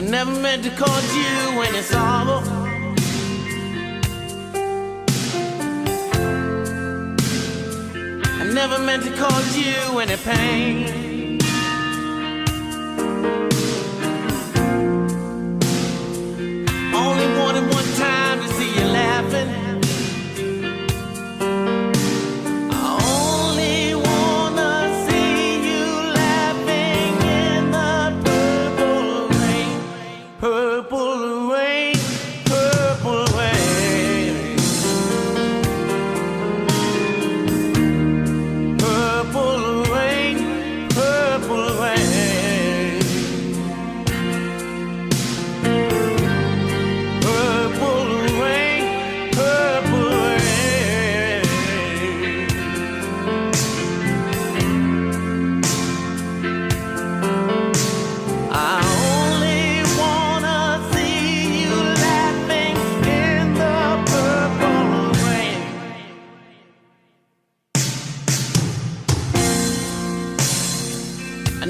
I never meant to cause you any sorrow. I never meant to cause you any pain.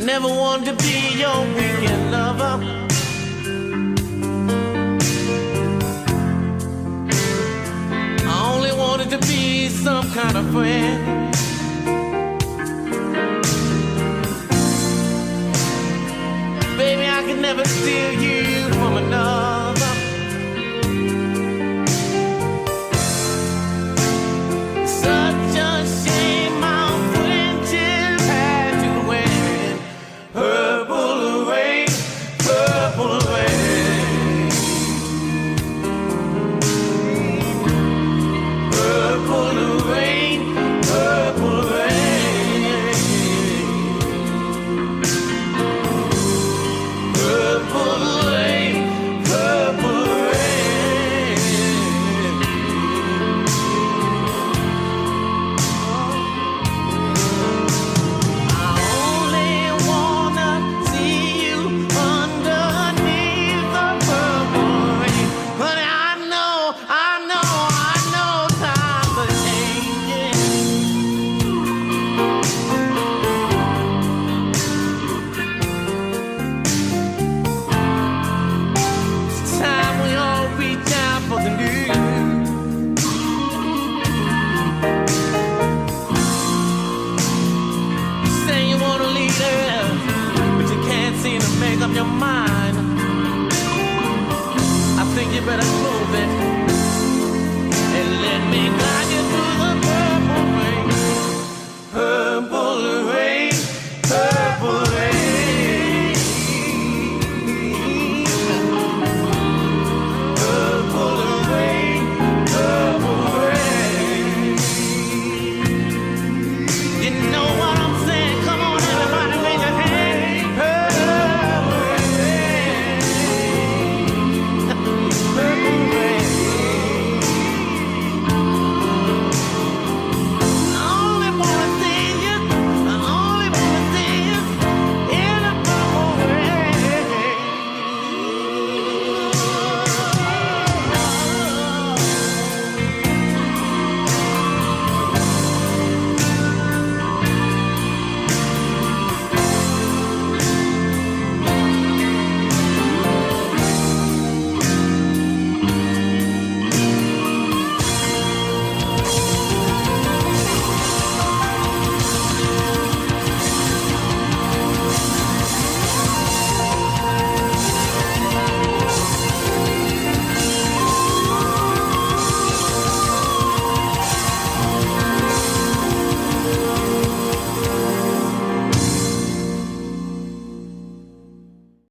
never wanted to be your weekend lover. I only wanted to be some kind of friend. Baby, I can never steal but I'm close.